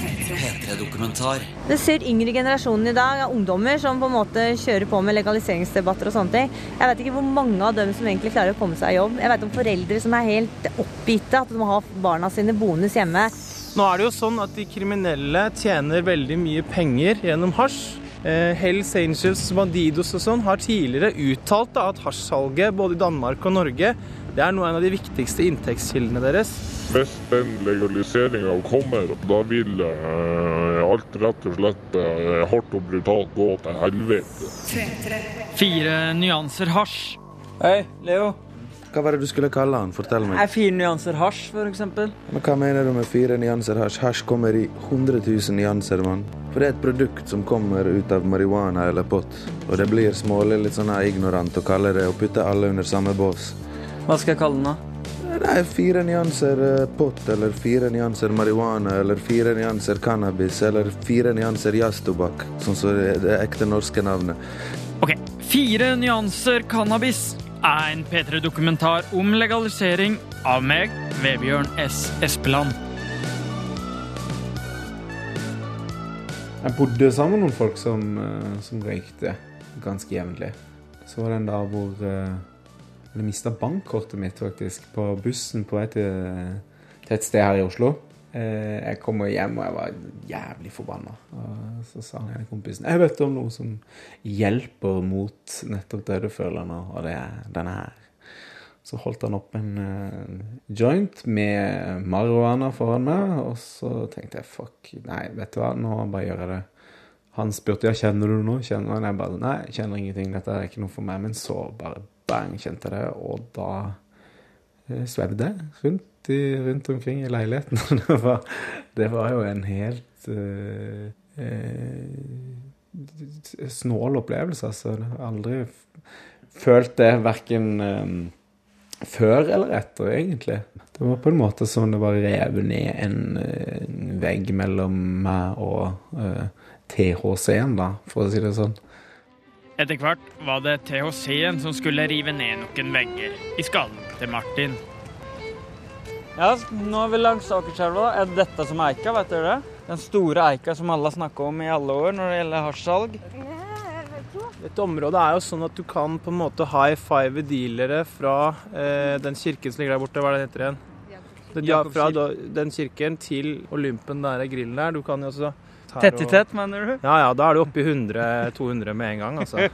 P3-dokumentar. Det ser yngre generasjonen i dag, er ungdommer som på en måte kjører på med legaliseringsdebatter og sånne ting. Jeg vet ikke hvor mange av dem som egentlig klarer å komme seg i jobb. Jeg vet om foreldre som er helt oppgitte, at de må ha barna sine boende hjemme. Nå er det jo sånn at de kriminelle tjener veldig mye penger gjennom hasj. Eh, Hells Angels, Bandidos og sånn har tidligere uttalt da, at hasjsalget både i Danmark og Norge det er noe av de viktigste inntektskildene deres. Hvis den legaliseringa kommer, da vil eh, alt rett og slett eh, hardt og brutalt gå til helvete. Fire nyanser hasj. Hei, Leo. Hva var det du skulle kalle han? Fortell meg. Er fire nyanser hasj, eksempel? Men Hva mener du med fire nyanser hasj? Hasj kommer i 100 000 nyanser, mann. For det er et produkt som kommer ut av marihuana eller pott. Og det blir smålig litt sånn ignorant å kalle det og putte alle under samme bås. Hva skal jeg kalle den, da? Er fire nyanser eh, pott, eller fire nyanser marihuana, eller fire nyanser cannabis, eller fire nyanser jazztobakk, sånn som er det ekte norske navnet. Ok, Fire nyanser cannabis er en P3-dokumentar om legalisering av meg, Vebjørn S. Espeland. Jeg bodde sammen med noen folk som, eh, som røykte ganske jevnlig. Så var det en dag hvor jeg mista bankkortet mitt faktisk på bussen på vei til, til et sted her i Oslo. Eh, Jeg kommer hjem og jeg var jævlig forbanna. Så sa han ene kompisen jeg vet om noe som hjelper mot nettopp det du føler nå, og det er denne her. Så holdt han opp en eh, joint med marihuana foran meg, og så tenkte jeg fuck, nei, vet du hva, nå bare gjør jeg det. Han spurte ja, kjenner du noe, kjenner han? Jeg bare nei, kjenner ingenting, dette er ikke noe for meg. Men så bare bang, kjente jeg det, og da eh, svevde jeg rundt, rundt omkring i leiligheten. Det var, det var jo en helt eh, eh, snål opplevelse, altså. Jeg har aldri følt det verken eh, før eller etter, egentlig. Det var på en måte som det var revet ned en, eh, en vegg mellom meg og uh, THC-en, da, for å si det sånn. Etter hvert var det THC-en som skulle rive ned noen vegger i skallen til Martin. Ja, nå er vi langs Akerselva. Er det dette som er eika, vet dere det? Den store eika som alle har snakka om i alle år når det gjelder hasjsalg. Dette området er jo sånn at du kan på en måte high five dealere fra eh, den kirken som ligger der borte. Hva er det den heter igjen? Ja, fra da, den kirken til Olympen, der er grillen der. Du kan jo også Tett i tett, mener du? Ja, ja, da er du oppe i 100-200 med en gang, altså.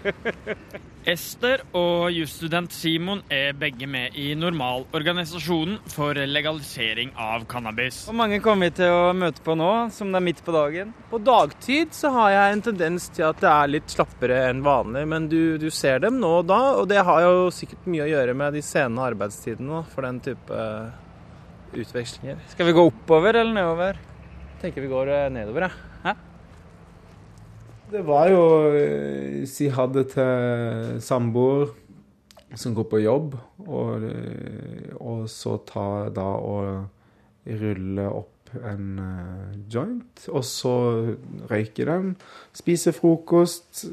Ester og jusstudent Simon er begge med i Normalorganisasjonen for legalisering av cannabis. Hvor mange kommer vi til å møte på nå, som det er midt på dagen? På dagtid så har jeg en tendens til at det er litt slappere enn vanlig, men du, du ser dem nå og da, og det har jo sikkert mye å gjøre med de sene arbeidstidene for den type utvekslinger. Skal vi gå oppover eller nedover? tenker vi går nedover, nedover, Hæ? Det var jo eh, si ha det til samboer som går på jobb, og, eh, og så ta da og rulle opp en eh, joint, og så røyke den, spise frokost.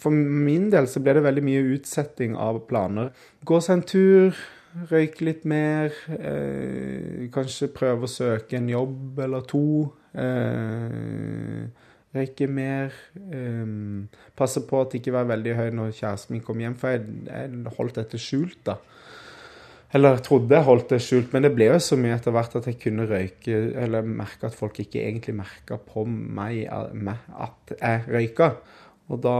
For min del så ble det veldig mye utsetting av planer. Gå seg en tur, røyke litt mer, eh, kanskje prøve å søke en jobb eller to. Eh, røyke mer. Eh, passe på at det ikke var veldig høy når kjæresten min kom hjem, for jeg, jeg holdt dette skjult, da. Eller trodde jeg holdt det skjult, men det ble jo så mye etter hvert at jeg kunne røyke, eller merke at folk ikke egentlig merka på meg at jeg røyka. Og da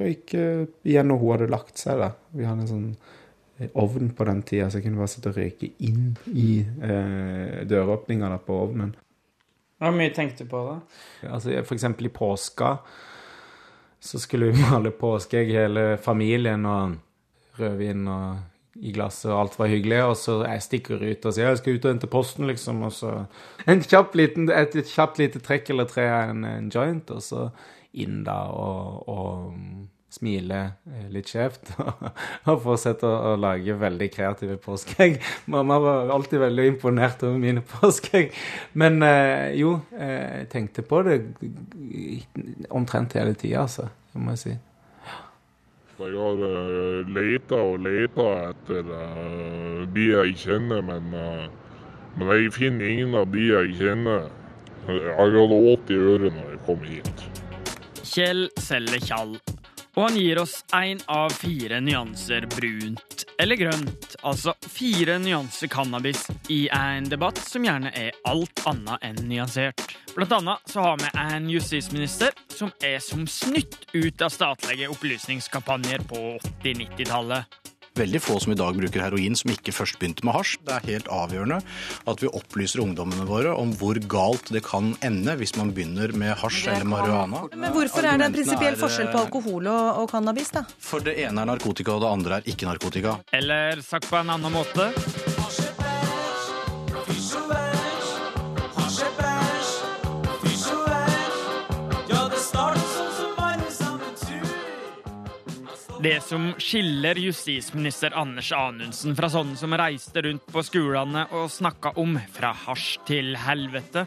røyke igjen når hun hadde lagt seg, da. Vi hadde en sånn ovn på den tida, så jeg kunne bare sitte og røyke inn i eh, døråpninga på ovnen. Hvor mye tenkte du på da? Altså, for eksempel i påska så skulle vi male påskeegg hele familien og rødvin og i glasset, og alt var hyggelig. Og så jeg stikker ut og sier jeg skal ut og hente posten, liksom. Og så en kjapp liten, et, et kjapt lite trekk eller tre av en, en joint, og så inn da og, og smile eh, litt skjevt. og fortsette å, å lage veldig kreative påskeegg. Mamma var alltid veldig imponert over mine påskeegg. Men eh, jo, eh, jeg tenkte på det omtrent hele tida, altså. Det må jeg si. Jeg har uh, leita og leita etter uh, de jeg kjenner, men, uh, men jeg finner ingen av de jeg kjenner. Jeg hadde åt i øret når jeg kom hit. Kjell selger tjall, og han gir oss én av fire nyanser brunt eller grønt, altså fire nyanser cannabis i en debatt som gjerne er alt annet enn nyansert. Blant annet så har vi en justisminister som er som snytt ut av statlige opplysningskampanjer på 80-90-tallet. Veldig få som i dag bruker heroin som ikke først begynte med hasj. Det er helt avgjørende at vi opplyser ungdommene våre om hvor galt det kan ende hvis man begynner med hasj eller marihuana. Men hvorfor er det en prinsipiell forskjell på alkohol og, og cannabis, da? For det ene er narkotika, og det andre er ikke narkotika. Eller sagt på en annen måte Det som skiller justisminister Anders Anundsen fra sånne som reiste rundt på skolene og snakka om fra hasj til helvete,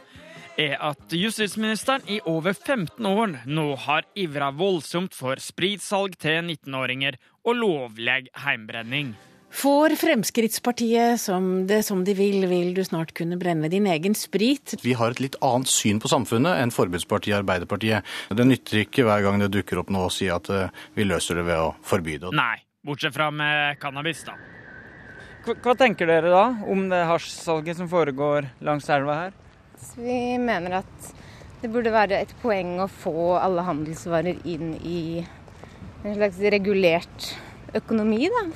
er at justisministeren i over 15 år nå har ivra voldsomt for spritsalg til 19-åringer og lovlig heimbrenning. Får Fremskrittspartiet som det som de vil, vil du snart kunne brenne din egen sprit. Vi har et litt annet syn på samfunnet enn forbudspartiet Arbeiderpartiet. Det nytter ikke hver gang det dukker opp noe å si at eh, vi løser det ved å forby det. Nei, bortsett fra med cannabis, da. Hva, hva tenker dere da om det hasjsalget som foregår langs elva her? Vi mener at det burde være et poeng å få alle handelsvarer inn i en slags regulert økonomi, da.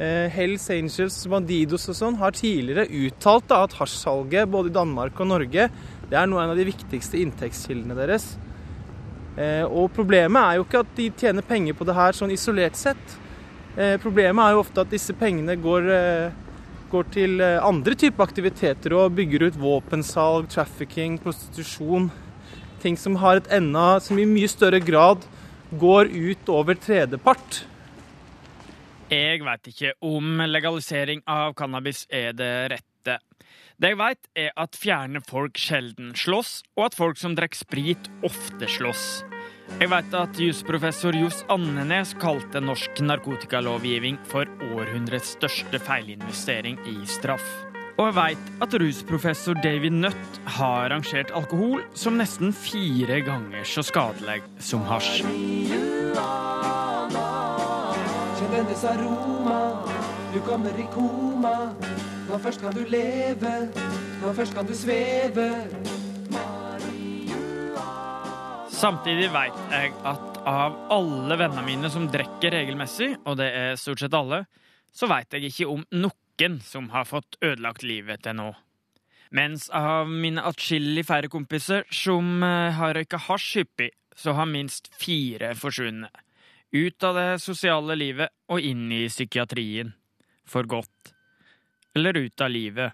Eh, Hells Angels, Bandidos og sånn har tidligere uttalt da, at hasjsalget både i Danmark og Norge det er noe av de viktigste inntektskildene deres. Eh, og problemet er jo ikke at de tjener penger på det her sånn isolert sett. Eh, problemet er jo ofte at disse pengene går, går til andre typer aktiviteter og bygger ut våpensalg, trafficking, prostitusjon. Ting som har et enda som i mye større grad går ut over tredjepart. Jeg veit ikke om legalisering av cannabis er det rette. Det jeg veit, er at fjerne folk sjelden slåss, og at folk som drikker sprit, ofte slåss. Jeg veit at jusprofessor Johs Andenes kalte norsk narkotikalovgivning for århundrets største feilinvestering i straff. Og jeg veit at rusprofessor David Nutt har rangert alkohol som nesten fire ganger så skadelig som hasj. Kjenn aroma, du kommer i koma. Nå først kan du leve, nå først kan du sveve. Samtidig veit jeg at av alle vennene mine som drikker regelmessig, og det er stort sett alle, så veit jeg ikke om noen som har fått ødelagt livet til nå. Mens av mine atskillig færre kompiser som eh, har røyka hasj hyppig, så har minst fire forsvunnet. Ut av det sosiale livet og inn i psykiatrien. For godt. Eller ut av livet.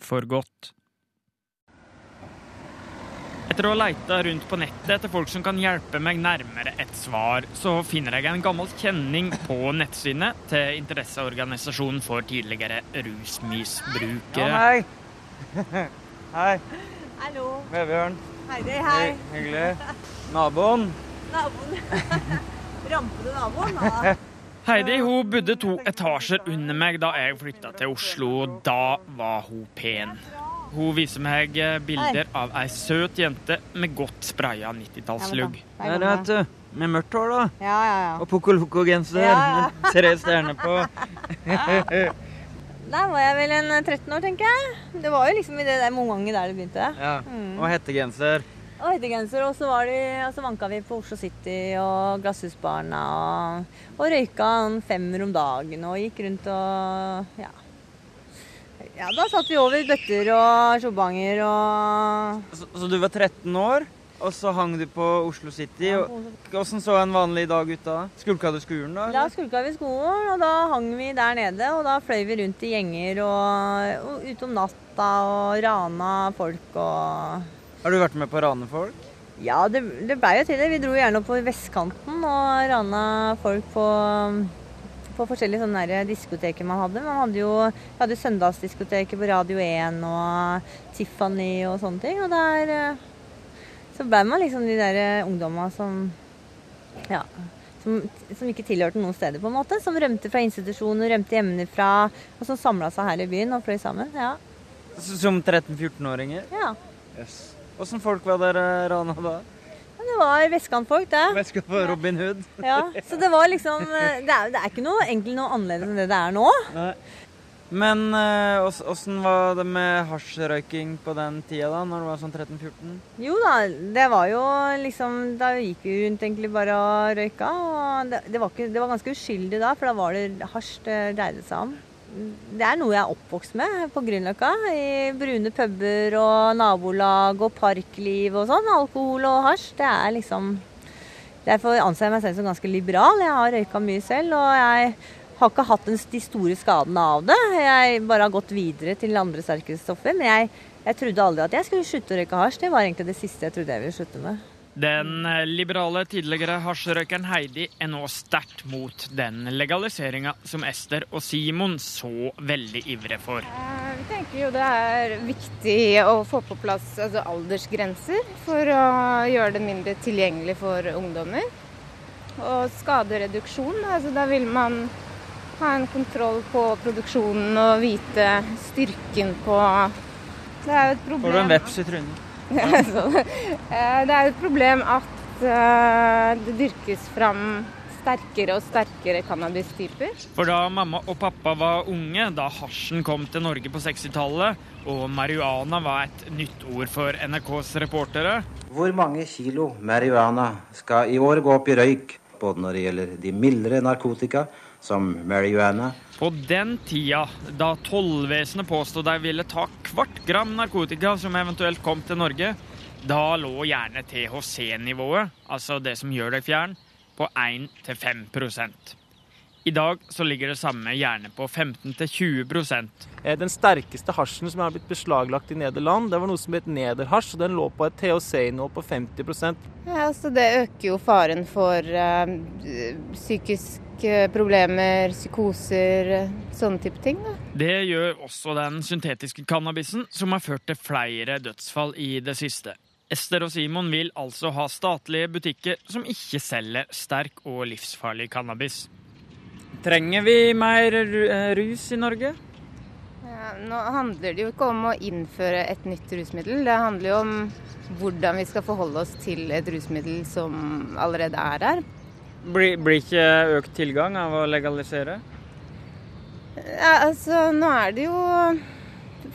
For godt. Etter å ha leita rundt på nettet etter folk som kan hjelpe meg nærmere et svar, så finner jeg en gammel kjenning på nettsidene til Interesseorganisasjonen for tidligere rusmisbrukere. Ja, hei. hei. Hallo. Vebjørn. Hei, hei. Hy- Hyggelig. Naboen. Naboen. Rampete naboen, da. Heidi hun bodde to etasjer under meg da jeg flytta til Oslo. Da var hun pen. Hun viser meg eh, bilder av ei søt jente med godt spraya 90-tallslugg. Der, vet du. Med mørkt hår, da. Ja, ja, ja. Og Poco-Loco-genser Ja, ja. med tre stjerner på. Der var jeg vel en 13 år, tenker jeg. Det var jo liksom i det der momentet der det begynte. Ja. Mm. Og hettegenser. Og hettegenser, og så, var de, og så vanka vi på Oslo City og Glasshusbarna og, og røyka en femmer om dagen og gikk rundt og ja. Ja, da satt vi over bøtter og tjobanger og Så, så du var 13 år, og så hang du på Oslo City. og Hvordan så en vanlig dag ut da? Skulka du skolen da? Da skulka vi skolen, og da hang vi der nede. Og da fløy vi rundt i gjenger og, og ute om natta og rana folk og Har du vært med på å rane folk? Ja, det, det blei jo til det. Vi dro gjerne opp på vestkanten og rana folk på, på forskjellige sånne diskoteker man hadde. Man hadde jo vi hadde søndagsdiskoteker på Radio 1 og Tiffany og sånne ting. Og der eh, så blei man liksom de der ungdomma som ja, som, som ikke tilhørte noen steder, på en måte. Som rømte fra institusjoner, rømte hjemmefra, og som samla seg her i byen og fløy sammen. Ja. Som 13-14-åringer? ja. Yes. Åssen folk var dere rana da? Det var vestkantfolk, det. Veska for Robin Hood. Ja, så det var liksom Det er, det er ikke noe egentlig noe annerledes enn det det er nå. Nei. Men eh, ås- åssen var det med hasjrøyking på den tida, da? Når det var sånn 13-14? Jo da, det var jo liksom Da gikk vi rundt egentlig bare og røyka. Og det, det, var ikke, det var ganske uskyldig da, for da var det hasj det dreide seg om. Det er noe jeg er oppvokst med på Grünerløkka. I brune puber og nabolag og parkliv og sånn. Alkohol og hasj. Det er liksom Derfor anser jeg meg selv som ganske liberal. Jeg har røyka mye selv, og jeg har ikke hatt de store skadene av det. Jeg bare har gått videre til andre sterkere stoffer. Men jeg, jeg trodde aldri at jeg skulle slutte å røyke hasj. Det var egentlig det siste jeg trodde jeg ville slutte med. Den eh, liberale tidligere hasjrøykeren Heidi er nå sterkt mot den legaliseringa som Ester og Simon så veldig ivre for. Eh, Vi tenker jo det er viktig å få på plass altså, aldersgrenser for å gjøre det mindre tilgjengelig for ungdommer. Og skadereduksjon, altså da vil man ha en kontroll på produksjonen og vite styrken på Det er jo et problem Får du en veps i trynet? Så, eh, det er et problem at eh, det dyrkes fram sterkere og sterkere cannabistyper. For da mamma og pappa var unge, da hasjen kom til Norge på 60-tallet, og marihuana var et nytt ord for NRKs reportere, Hvor mange kilo marihuana skal i år gå opp i røyk, både når det gjelder de mildere narkotika, som marihuana, På den tida, da tollvesenet påstod de ville ta kvart gram narkotika som eventuelt kom til Norge, da lå gjerne THC-nivået, altså det som gjør deg fjern, på 1-5 I dag så ligger det samme gjerne på 15-20 Eh, Den sterkeste hasjen som har blitt beslaglagt i Nederland, det var noe som het nederhasj, og den lå på et THC-nivå på 50 Ja, så det øker jo faren for eh, psykiske problemer, psykoser, sånne type ting. Da. Det gjør også den syntetiske cannabisen, som har ført til flere dødsfall i det siste. Ester og Simon vil altså ha statlige butikker som ikke selger sterk og livsfarlig cannabis. Trenger vi mer eh, rus i Norge? Ja, nå handler det jo ikke om å innføre et nytt rusmiddel. Det handler jo om hvordan vi skal forholde oss til et rusmiddel som allerede er her. Blir, blir ikke økt tilgang av å legalisere? Ja, altså, nå er det jo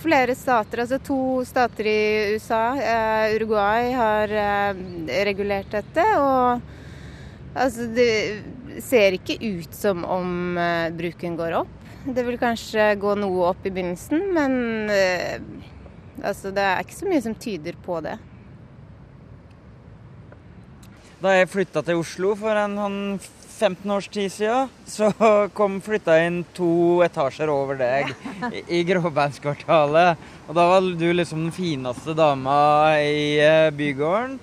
flere stater, altså to stater i USA. Eh, Uruguay har eh, regulert dette. Og altså, det ser ikke ut som om eh, bruken går opp. Det vil kanskje gå noe opp i begynnelsen, men eh, altså, det er ikke så mye som tyder på det. Da jeg flytta til Oslo for en sånn 15 års tid siden, så kom flytta inn to etasjer over deg i, i Gråbeinskvartalet. Og da var du liksom den fineste dama i eh, bygården.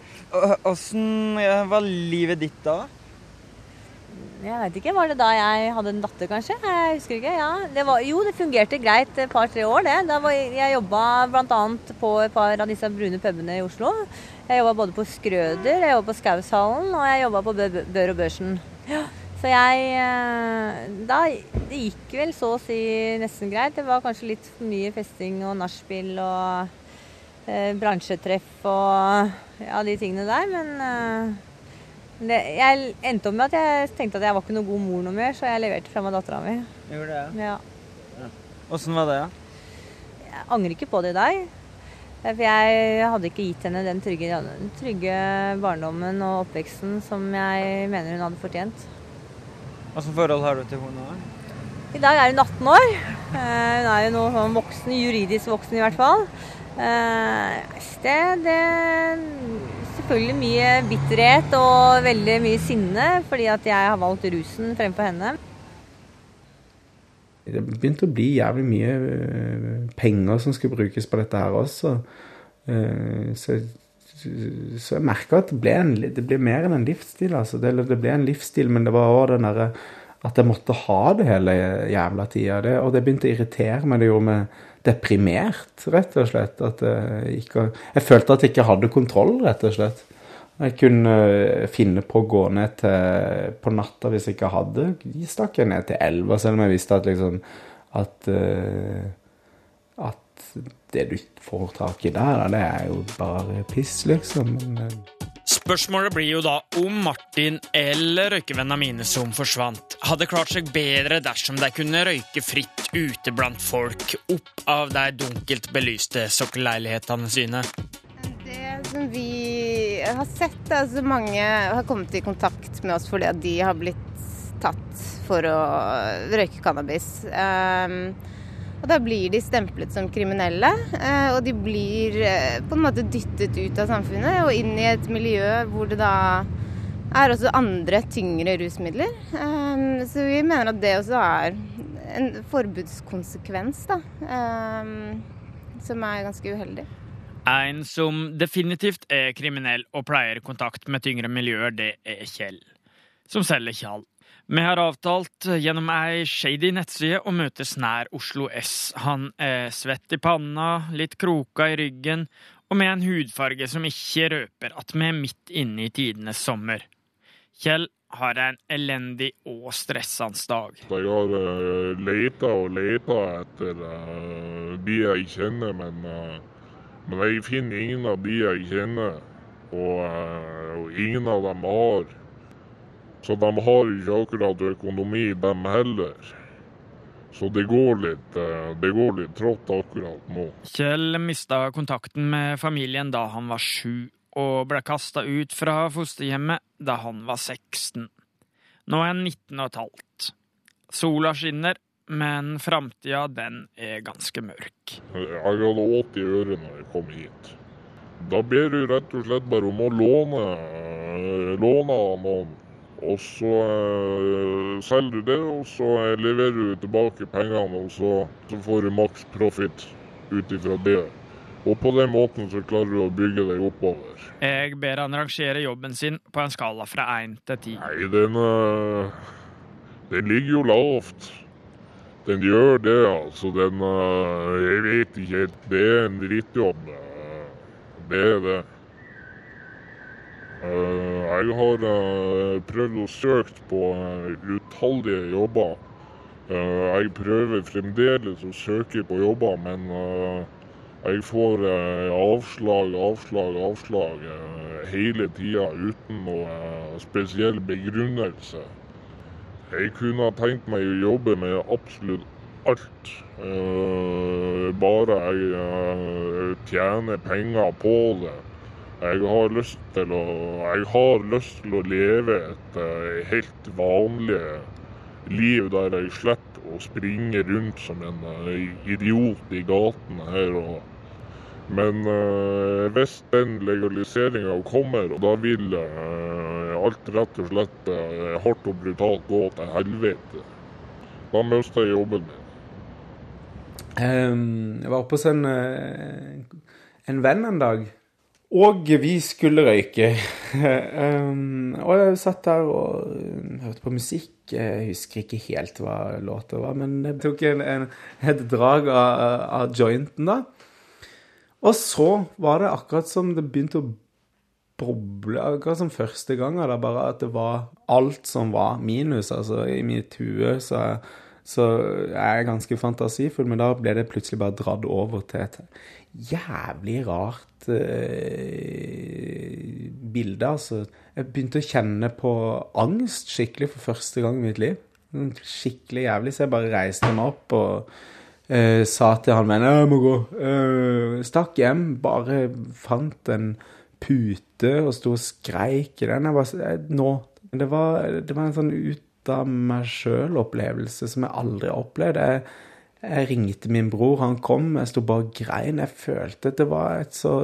Åssen eh, var livet ditt da? Jeg vet ikke, Var det da jeg hadde en datter, kanskje? Jeg husker ikke. ja. Det var, jo, det fungerte greit et par-tre år, det. Da var, jeg jobba bl.a. på et par av disse brune pubene i Oslo. Jeg jobba både på Skrøder, jeg jobba på Skaushallen og jeg jobba på Bør og Børsen. Ja. Så jeg eh, Da Det gikk vel så å si nesten greit. Det var kanskje litt for mye festing og nachspiel og eh, bransjetreff og ja, de tingene der, men eh, det, jeg endte opp med at jeg tenkte at jeg var ikke noe god mor noe mer, så jeg leverte fra meg dattera mi. Gjorde det? Ja. Åssen var det? Ja? Jeg angrer ikke på det i dag. For jeg hadde ikke gitt henne den trygge, den trygge barndommen og oppveksten som jeg mener hun hadde fortjent. Hva slags forhold har du til henne nå? I dag er hun 18 år. Eh, Hun er jo nå sånn voksen, juridisk voksen i hvert fall. Eh, Det, det Selvfølgelig mye bitterhet og veldig mye sinne fordi at jeg har valgt rusen fremfor henne. Det begynte å bli jævlig mye øh, penger som skulle brukes på dette her også. Eh, Så, så jeg merka at det ble, en, det ble mer enn en livsstil. Altså. Det, det ble en livsstil, men det var òg den derre at jeg måtte ha det hele jævla tida. Og det begynte å irritere meg. Det gjorde meg deprimert, rett og slett. At jeg, ikke, jeg følte at jeg ikke hadde kontroll, rett og slett. Jeg kunne øh, finne på å gå ned til på natta hvis jeg ikke hadde. Stakk jeg ned til elva, selv om jeg visste at liksom at, øh, at det du får tak i der, det er jo bare piss, liksom. Eh, Spørsmålet blir jo da om Martin eller røykevennene mine som forsvant, hadde klart seg bedre dersom de kunne røyke fritt ute blant folk opp av de dunkelt belyste sokkelleilighetene sine. Det som vi har sett, altså mange har kommet i kontakt med oss fordi at de har blitt tatt for å røyke cannabis. Um, og da blir de stemplet som kriminelle, eh, og de blir eh, på en måte dyttet ut av samfunnet og inn i et miljø hvor det da er også andre tyngre rusmidler. Eh, så vi mener at det også er en forbudskonsekvens, da. Som er ganske uheldig. En som definitivt er kriminell og pleier kontakt med tyngre miljøer, det er Kjell. Som selger tjall. Vi har avtalt gjennom ei shady nettside å møtes nær Oslo S. Han er svett i panna, litt kroka i ryggen, og med en hudfarge som ikke røper at vi er midt inne i tidenes sommer. Kjell har en elendig og stressende dag. Jeg har uh, og leita etter uh, de jeg kjenner, men, uh, men, jeg finner ingen av de jeg kjenner. Og, uh, og ingen av dem har så de har ikke akkurat økonomi, dem heller. Så det går litt, eh, litt trått akkurat nå. Kjell mista kontakten med familien da han var sju, og ble kasta ut fra fosterhjemmet da han var 16. Nå er han 19 og et halvt. Sola skinner, men framtida, den er ganske mørk. Jeg hadde 80 øre når jeg kom hit. Da ber du rett og slett bare om å låne, låne av noen og så eh, selger du det, og så leverer du tilbake pengene, og så, så får du maks profit ut ifra det. Og på den måten så klarer du å bygge deg oppover. Jeg ber han rangere jobben sin på en skala fra én til ti. Nei, den, uh, den ligger jo lavt. Den gjør det, altså. Den uh, Jeg vet ikke helt. Det er en drittjobb. Det er det. Uh, jeg har uh, prøvd å søke på utallige jobber. Jeg prøver fremdeles å søke på jobber, men jeg får avslag, avslag, avslag hele tida uten noe spesiell begrunnelse. Jeg kunne tenkt meg å jobbe med absolutt alt. Bare jeg tjener penger på det. Jeg har lyst til å, har lyst til å leve et uh, helt vanlig liv der jeg slipper å springe rundt som en idiot i gatene her. Men hvis den legaliseringa kommer, da vil alt rett og slett hardt og brutalt gå til helvete. Da mister jeg jobben min. Um, jeg var oppe hos en, en venn en dag. Og vi skulle røyke. um, og jeg satt der og hørte på musikk. Jeg husker ikke helt hva låta var, men jeg tok en, en, et drag av, av, jointen, da. Og så var det akkurat som det begynte å boble, akkurat som første gang. Da, bare at det var alt som var minus. Altså, i mitt hue så, så er jeg ganske fantasifull, men da ble det plutselig bare dratt over til et jævlig rart eh, bilde. Altså. Jeg begynte å kjenne på angst skikkelig for første gang i mitt liv. Skikkelig jævlig. Så jeg bare reiste meg opp og eh, sa til han vennen jeg må gå. Eh, stakk hjem, bare fant en pute og sto og skreik i den. Jeg bare, nå. Det var, det var en sånn ut av meg sjøl-opplevelse som jeg aldri har opplevd. Jeg, jeg ringte min bror, han kom, jeg sto bare og grein. Jeg følte at det var et så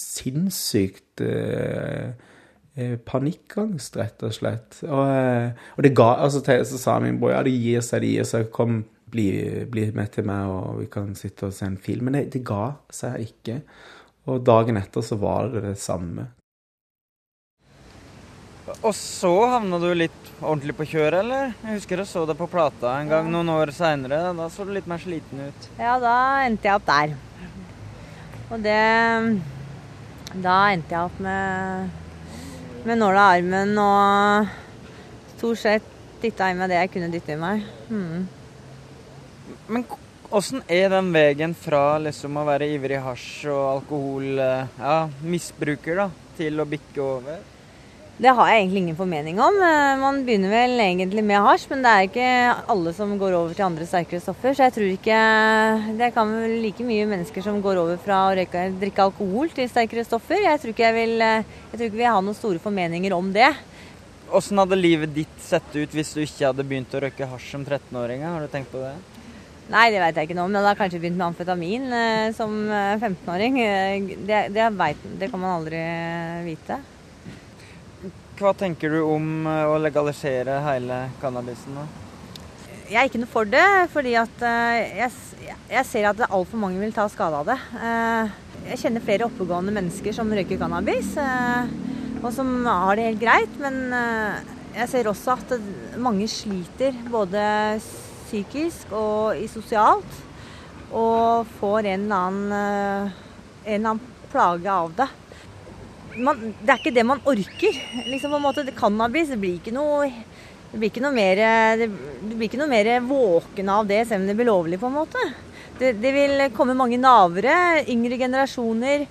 sinnssykt eh, eh, panikkangst, rett og slett. Og, eh, og det ga altså, Så sa min bror ja, det gir seg, det gir seg. Kom, bli, bli, med til meg, og vi kan sitte og se en film. Men det, det ga seg ikke. Og dagen etter så var det det samme. Og så havna du litt ordentlig på kjøret, eller? Jeg husker jeg så deg på plata en gang noen år seinere. Da så du litt mer sliten ut. Ja, da endte jeg opp der. Og det Da endte jeg opp med, med nåla i armen og stort sett dytta i meg det jeg kunne dytte i meg. Mm. Men Åssen er den veien fra liksom å være ivrig hasj- og alkohol, eh, ja, misbruker, da, til å bikke over? Det har jeg egentlig ingen formening om. Eh, Man begynner vel egentlig med hasj, men det er ikke alle som går over til andre sterkere stoffer. Så jeg tror ikke Det kan vel like mye mennesker som går over fra å røyke, drikke alkohol til sterkere stoffer. Jeg tror ikke jeg vil, eh, jeg tror ikke vi har noen store formeninger om det. Åssen hadde livet ditt sett ut hvis du ikke hadde begynt å røyke hasj som 13-åring? Har du tenkt på det? Nei, det vet jeg ikke noe om. Jeg hadde kanskje begynt med amfetamin eh, som eh, 15-åring. Eh, Det, det, vet- det kan man aldri vite. Hva tenker du om eh, å legalisere hele cannabisen? da? Jeg er ikke noe for det, fordi at eh, jeg, jeg ser at altfor mange vil ta skade av det. Eh, Jeg kjenner flere oppegående mennesker som røyker cannabis, eh, og som har det helt greit. Men eh, jeg ser også at mange sliter, både psykisk og i sosialt, og får en eller annen, eh, en eller annen plage av det. Man, det er ikke det man orker. Liksom på en måte, Cannabis blir ikke noe det blir blir ikke noe mer våken av det, selv om det blir lovlig, på en måte. Det, det vil komme mange navere, yngre generasjoner.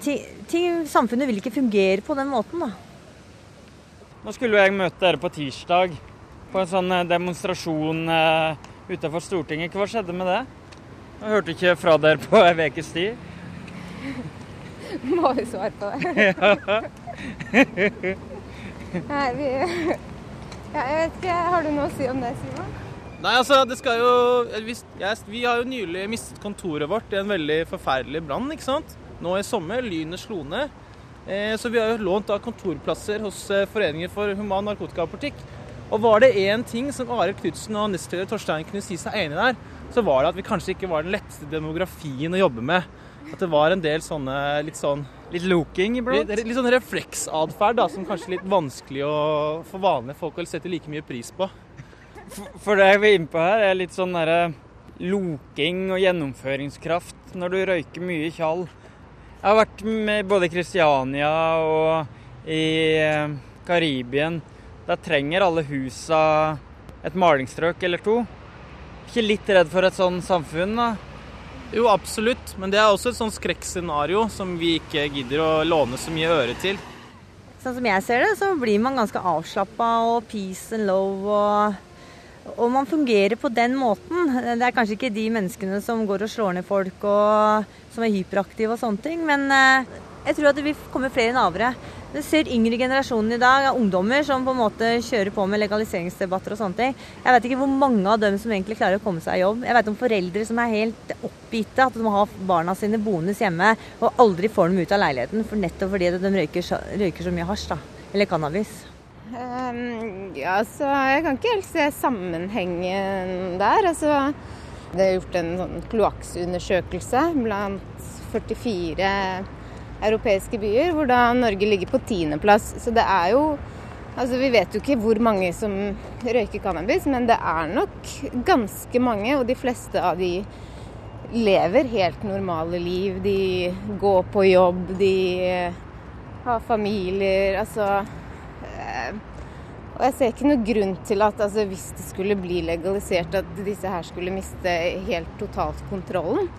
Ting, samfunnet vil ikke fungere på den måten, da. Nå skulle jeg møte dere på tirsdag på en sånn eh, demonstrasjon uh, utenfor Stortinget. Hva skjedde med det? Jeg hørte ikke fra dere på ei ukes tid. Må vi svare på det? Nei, vi ja, Jeg vet ikke. Har du noe å si om det, Simon? Nei, altså, det skal jo vi, jeg, vi har jo nylig mistet kontoret vårt i en veldig forferdelig brann, ikke sant? Nå i sommer. Lynet slo ned. Eh, så vi har jo lånt da kontorplasser hos Foreningen for human narkotikapolitikk. Og var det én ting som Arild Knutsen og nestleder Torstein kunne si seg enig der, så var det at vi kanskje ikke var den letteste demografien å jobbe med. At det var en del sånne litt sånn Litt looking, iblant? Litt, litt sånn refleksatferd som kanskje er litt vanskelig å, for vanlige folk å sette like mye pris på. For det vi er inne på her, er litt sånn derre loking og gjennomføringskraft når du røyker mye tjall. Jeg har vært med både i Kristiania og i eh, Karibien. Der trenger alle husa et malingsstrøk eller to. Ikke litt redd for et sånn samfunn, da? Jo, absolutt. Men det er også et sånn skrekkscenario som vi ikke gidder å låne så mye øre til. Sånn som jeg ser det, så blir man ganske avslappa og peace and love og og man fungerer på den måten. Det er kanskje ikke de menneskene som går og slår ned folk og som er hyperaktive og sånne ting, men eh, jeg tror at det vil komme flere navere. Du ser yngre generasjonen i dag, ungdommer som på en måte kjører på med legaliseringsdebatter og sånne ting. Jeg vet ikke hvor mange av dem som egentlig klarer å komme seg i jobb. Jeg vet om foreldre som er helt oppgitte, at de må ha barna sine boende hjemme og aldri får dem ut av leiligheten, for nettopp fordi de røyker så, røyker så mye hasj, da. Eller cannabis. Um, ja, så jeg kan ikke helt se sammenhengen der. Altså, det er gjort en sånn kloakksundersøkelse blant 44 europeiske byer, hvor da Norge ligger på tiendeplass. Så det er jo Altså, Vi vet jo ikke hvor mange som røyker cannabis, men det er nok ganske mange. Og de fleste av de lever helt normale liv. De går på jobb, de har familier. Altså eh, Og jeg ser ikke noen grunn til at altså, hvis det skulle bli legalisert, at disse her skulle miste helt totalt kontrollen.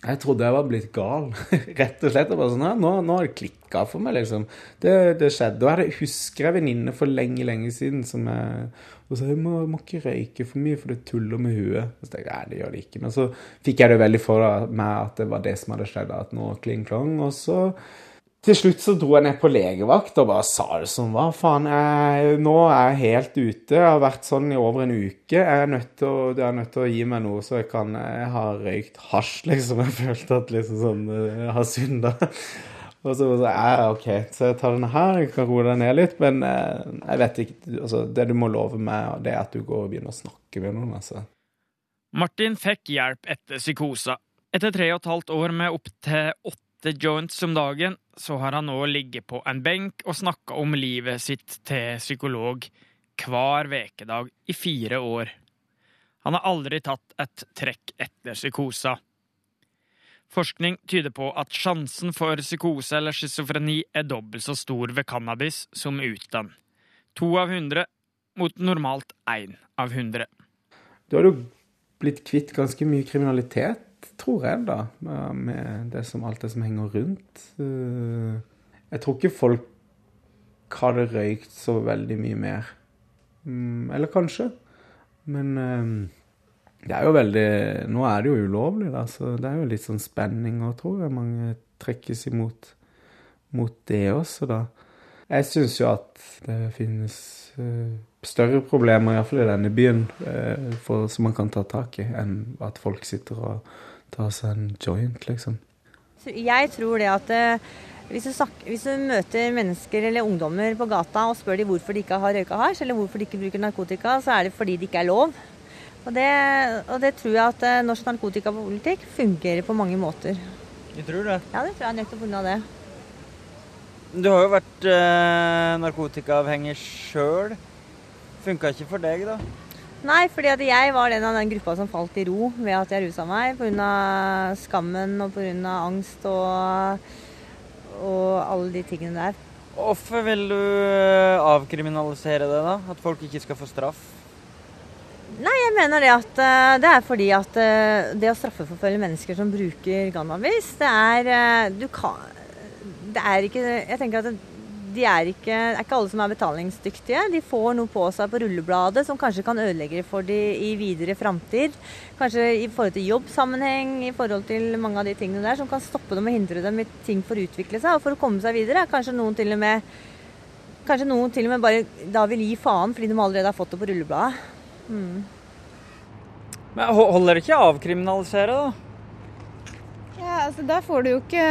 Jeg trodde jeg var blitt gal, rett og slett. Og bare sånn, ja, nå, nå har det klikka for meg, liksom. Det, det skjedde. Og jeg husker en venninne for lenge, lenge siden som jeg, og sa jeg må, må ikke røyke for mye, for det tuller med huet. Så tenkte jeg nei, det gjør det ikke. Men så fikk jeg det veldig for meg at det var det som hadde skjedd, at nå kling klong. Og så til slutt så dro jeg ned på legevakt og bare sa det som hva faen, jeg, nå er jeg helt ute. Jeg har vært sånn i over en uke. Jeg er nødt til å, er nødt til å gi meg noe så jeg kan Jeg har røykt hasj, liksom. Jeg følte at liksom sånn Jeg har synda. Og så sa jeg OK, så jeg tar denne her, jeg kan roe deg ned litt, men eh, jeg vet ikke altså, Det du må love meg, det er at du går og begynner å snakke med noen, altså. Martin fikk hjelp etter psykosa. Etter tre og et halvt år med opptil åtte joints om dagen, så har han nå ligget på en benk og snakka om livet sitt til psykolog hver vekedag i fire år. Han har aldri tatt et trekk etter psykosa. Forskning tyder på at sjansen for psykose eller schizofreni er dobbelt så stor ved cannabis som uten. To av hundre mot normalt én av hundre. Du har jo blitt kvitt ganske mye kriminalitet, tror jeg, da. Med det som, alt det som henger rundt. Eh, jeg tror ikke folk hadde røykt så veldig mye mer. Mm, eller kanskje. Men eh, det er jo veldig Nå er det jo ulovlig, da, så det er jo litt sånn spenning og tror jeg mange trekkes imot mot det også, da. Jeg syns jo at det finnes uh, større problemer, iallfall i denne byen, uh, for, som man kan ta tak i, enn at folk sitter og tar seg en joint, liksom. Jeg tror det at uh, hvis, du snakker, hvis, du møter mennesker eller ungdommer på gata og spør de hvorfor de ikke har røyka hasj, eller hvorfor de ikke bruker narkotika, så er det fordi det ikke er lov. Og det, og det tror jeg at norsk narkotikapolitikk fungerer på mange måter. Du tror det? Ja, det tror jeg nettopp pga. det. Du har jo vært eh, narkotikaavhengig sjøl. Funka ikke for deg, da? Nei, fordi at jeg var den av den gruppa som falt i ro ved at jeg rusa meg. Pga. skammen og pga. angst og, og alle de tingene der. Hvorfor vil du eh, avkriminalisere det, da? At folk ikke skal få straff? Nei, jeg mener det at uh, det er fordi at uh, det å straffeforfølge mennesker som bruker cannabis, det er Du kan Det er ikke Jeg tenker at de er ikke, er ikke alle som er betalingsdyktige. De får noe på seg på rullebladet som kanskje kan ødelegge for de i videre framtid. Kanskje i forhold til jobbsammenheng, i forhold til mange av de tingene der som kan stoppe dem og hindre dem i ting for å utvikle seg og for å komme seg videre. Kanskje noen til og med Kanskje noen til og med bare da vil gi faen fordi de allerede har fått det på rullebladet. Mm. Men holder det ikke å avkriminalisere, da? Altså Da får du jo ikke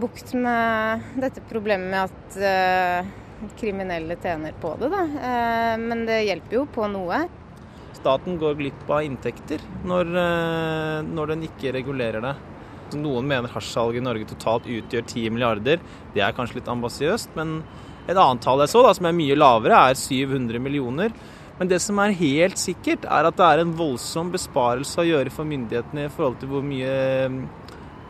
bukt med dette problemet med at uh, kriminelle tjener på det, da. Uh, men det hjelper jo på noe. Staten går glipp av inntekter når, uh, når den ikke regulerer det. Noen mener hasjsalget i Norge totalt utgjør 10 milliarder. Det er kanskje litt ambisiøst, men et annet tall jeg så, da, som er mye lavere, er 700 millioner. Men det som er helt sikkert, er at det er en voldsom besparelse å gjøre for myndighetene i forhold til hvor mye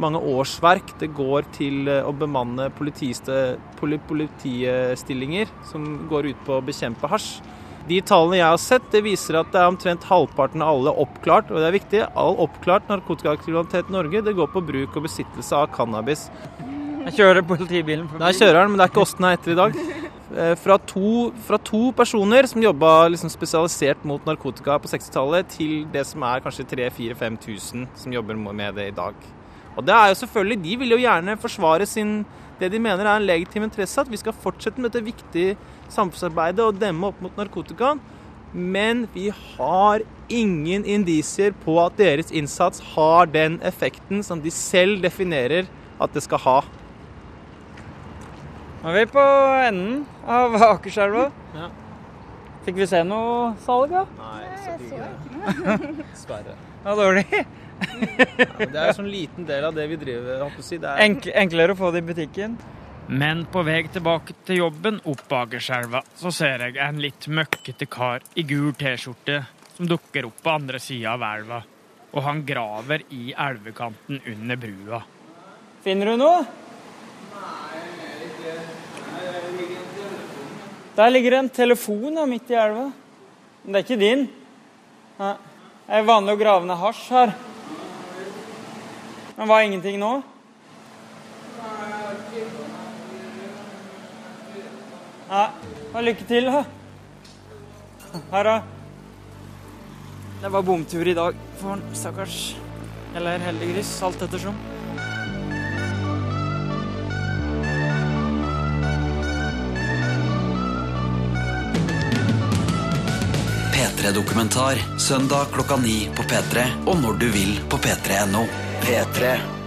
mange årsverk det går til eh, å bemanne politistillinger som går ut på å bekjempe hasj. De tallene jeg har sett, det viser at det er omtrent halvparten av alle oppklart, og det er viktig, all oppklart narkotikakriminalitet i Norge det går på bruk og besittelse av cannabis. Jeg kjører politibilen forbi. Der kjører den, men det er ikke oss den er etter i dag. Eh, fra to, fra to personer som jobba liksom spesialisert mot narkotika på 60-tallet, til det som er kanskje 3000-5000 som jobber med det i dag. Og det er jo selvfølgelig, De vil jo gjerne forsvare sin, det de mener er en legitim interesse, at vi skal fortsette med dette viktige samfunnsarbeidet og demme opp mot narkotikaen. Men vi har ingen indisier på at deres innsats har den effekten som de selv definerer at det skal ha. Nå er vi på enden av Akerselva. Ja. Fikk vi se noe salg, da? Nei, jeg så ikke Dessverre. Ja, dårlig. Ja, det er en sånn liten del av det vi driver med. Si. Enk enklere å få det i butikken. Men på vei tilbake til jobben opp Akerselva, så ser jeg en litt møkkete kar i gul T-skjorte som dukker opp på andre sida av elva. Og han graver i elvekanten under brua. Finner du noe? Der ligger det en telefon da, midt i elva. Men det er ikke din. Nei. Det er vanlig å grave ned hasj her. Men hva er ingenting nå? Nei. Ja, lykke til, da. Her, da. Det var bomtur i dag for han, stakkars. Eller heldiggris, alt ettersom. P3-dokumentar søndag klokka ni på P3 og når du vil på p3.no. P3.